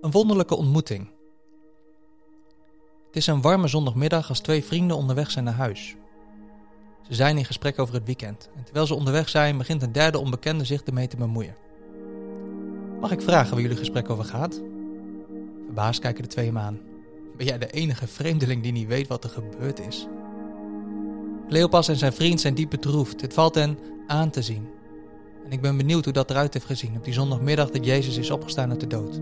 Een wonderlijke ontmoeting. Het is een warme zondagmiddag als twee vrienden onderweg zijn naar huis. Ze zijn in gesprek over het weekend en terwijl ze onderweg zijn begint een derde onbekende zich ermee te bemoeien. Mag ik vragen waar jullie gesprek over gaat? Verbaasd kijken de twee hem aan. Ben jij de enige vreemdeling die niet weet wat er gebeurd is? Cleopas en zijn vriend zijn diep bedroefd. Het valt hen aan te zien. En ik ben benieuwd hoe dat eruit heeft gezien op die zondagmiddag dat Jezus is opgestaan uit de dood.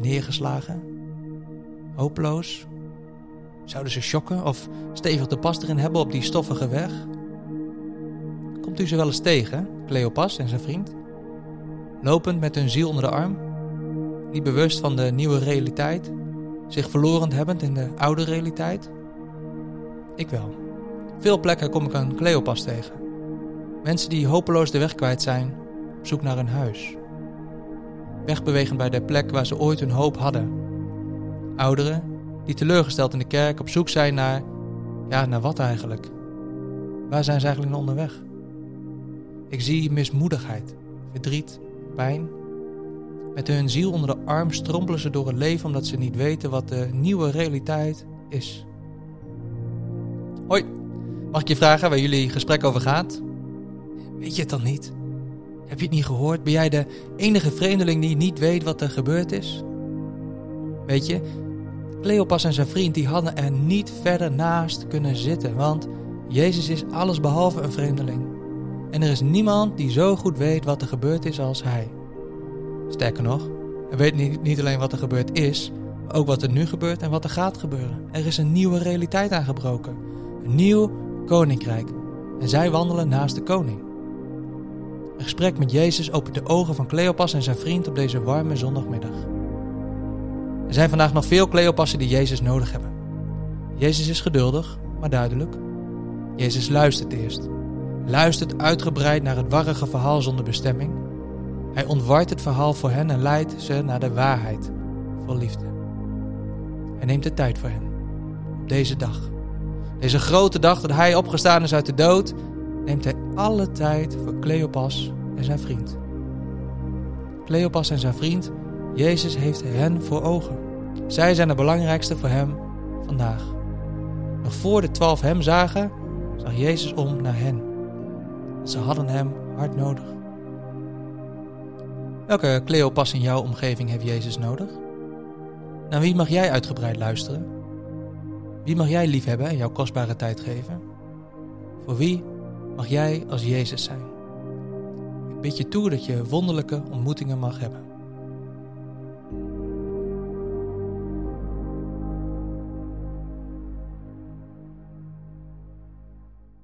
Neergeslagen? Hopeloos? Zouden ze shocken of stevig de pas erin hebben op die stoffige weg? Komt u ze wel eens tegen, Cleopas en zijn vriend? Lopend met hun ziel onder de arm? Niet bewust van de nieuwe realiteit? Zich verloren hebbend in de oude realiteit? Ik wel. Veel plekken kom ik een Cleopas tegen. Mensen die hopeloos de weg kwijt zijn, op zoek naar een huis. Wegbewegend bij de plek waar ze ooit hun hoop hadden. Ouderen die teleurgesteld in de kerk op zoek zijn naar, ja, naar wat eigenlijk? Waar zijn ze eigenlijk onderweg? Ik zie mismoedigheid, verdriet, pijn. Met hun ziel onder de arm strompelen ze door het leven omdat ze niet weten wat de nieuwe realiteit is. Hoi, mag ik je vragen waar jullie gesprek over gaat? Weet je het dan niet? Heb je het niet gehoord? Ben jij de enige vreemdeling die niet weet wat er gebeurd is? Weet je, Cleopas en zijn vriend die hadden er niet verder naast kunnen zitten, want Jezus is alles behalve een vreemdeling. En er is niemand die zo goed weet wat er gebeurd is als hij. Sterker nog, hij weet niet alleen wat er gebeurd is, maar ook wat er nu gebeurt en wat er gaat gebeuren. Er is een nieuwe realiteit aangebroken. Een nieuw koninkrijk. En zij wandelen naast de koning. Een gesprek met Jezus opent de ogen van Cleopas en zijn vriend op deze warme zondagmiddag. Er zijn vandaag nog veel Cleopassen die Jezus nodig hebben. Jezus is geduldig, maar duidelijk. Jezus luistert eerst. Luistert uitgebreid naar het warrige verhaal zonder bestemming. Hij ontwart het verhaal voor hen en leidt ze naar de waarheid, vol liefde. Hij neemt de tijd voor hen. Op deze dag. Deze grote dag dat hij opgestaan is uit de dood, neemt hij alle tijd voor Cleopas en zijn vriend. Cleopas en zijn vriend, Jezus heeft hen voor ogen. Zij zijn het belangrijkste voor hem vandaag. Nog voor de twaalf hem zagen, zag Jezus om naar hen. Ze hadden hem hard nodig. Welke Cleopas in jouw omgeving heeft Jezus nodig? Naar wie mag jij uitgebreid luisteren? Wie mag jij liefhebben en jouw kostbare tijd geven? Voor wie mag jij als Jezus zijn? Bid je toe dat je wonderlijke ontmoetingen mag hebben.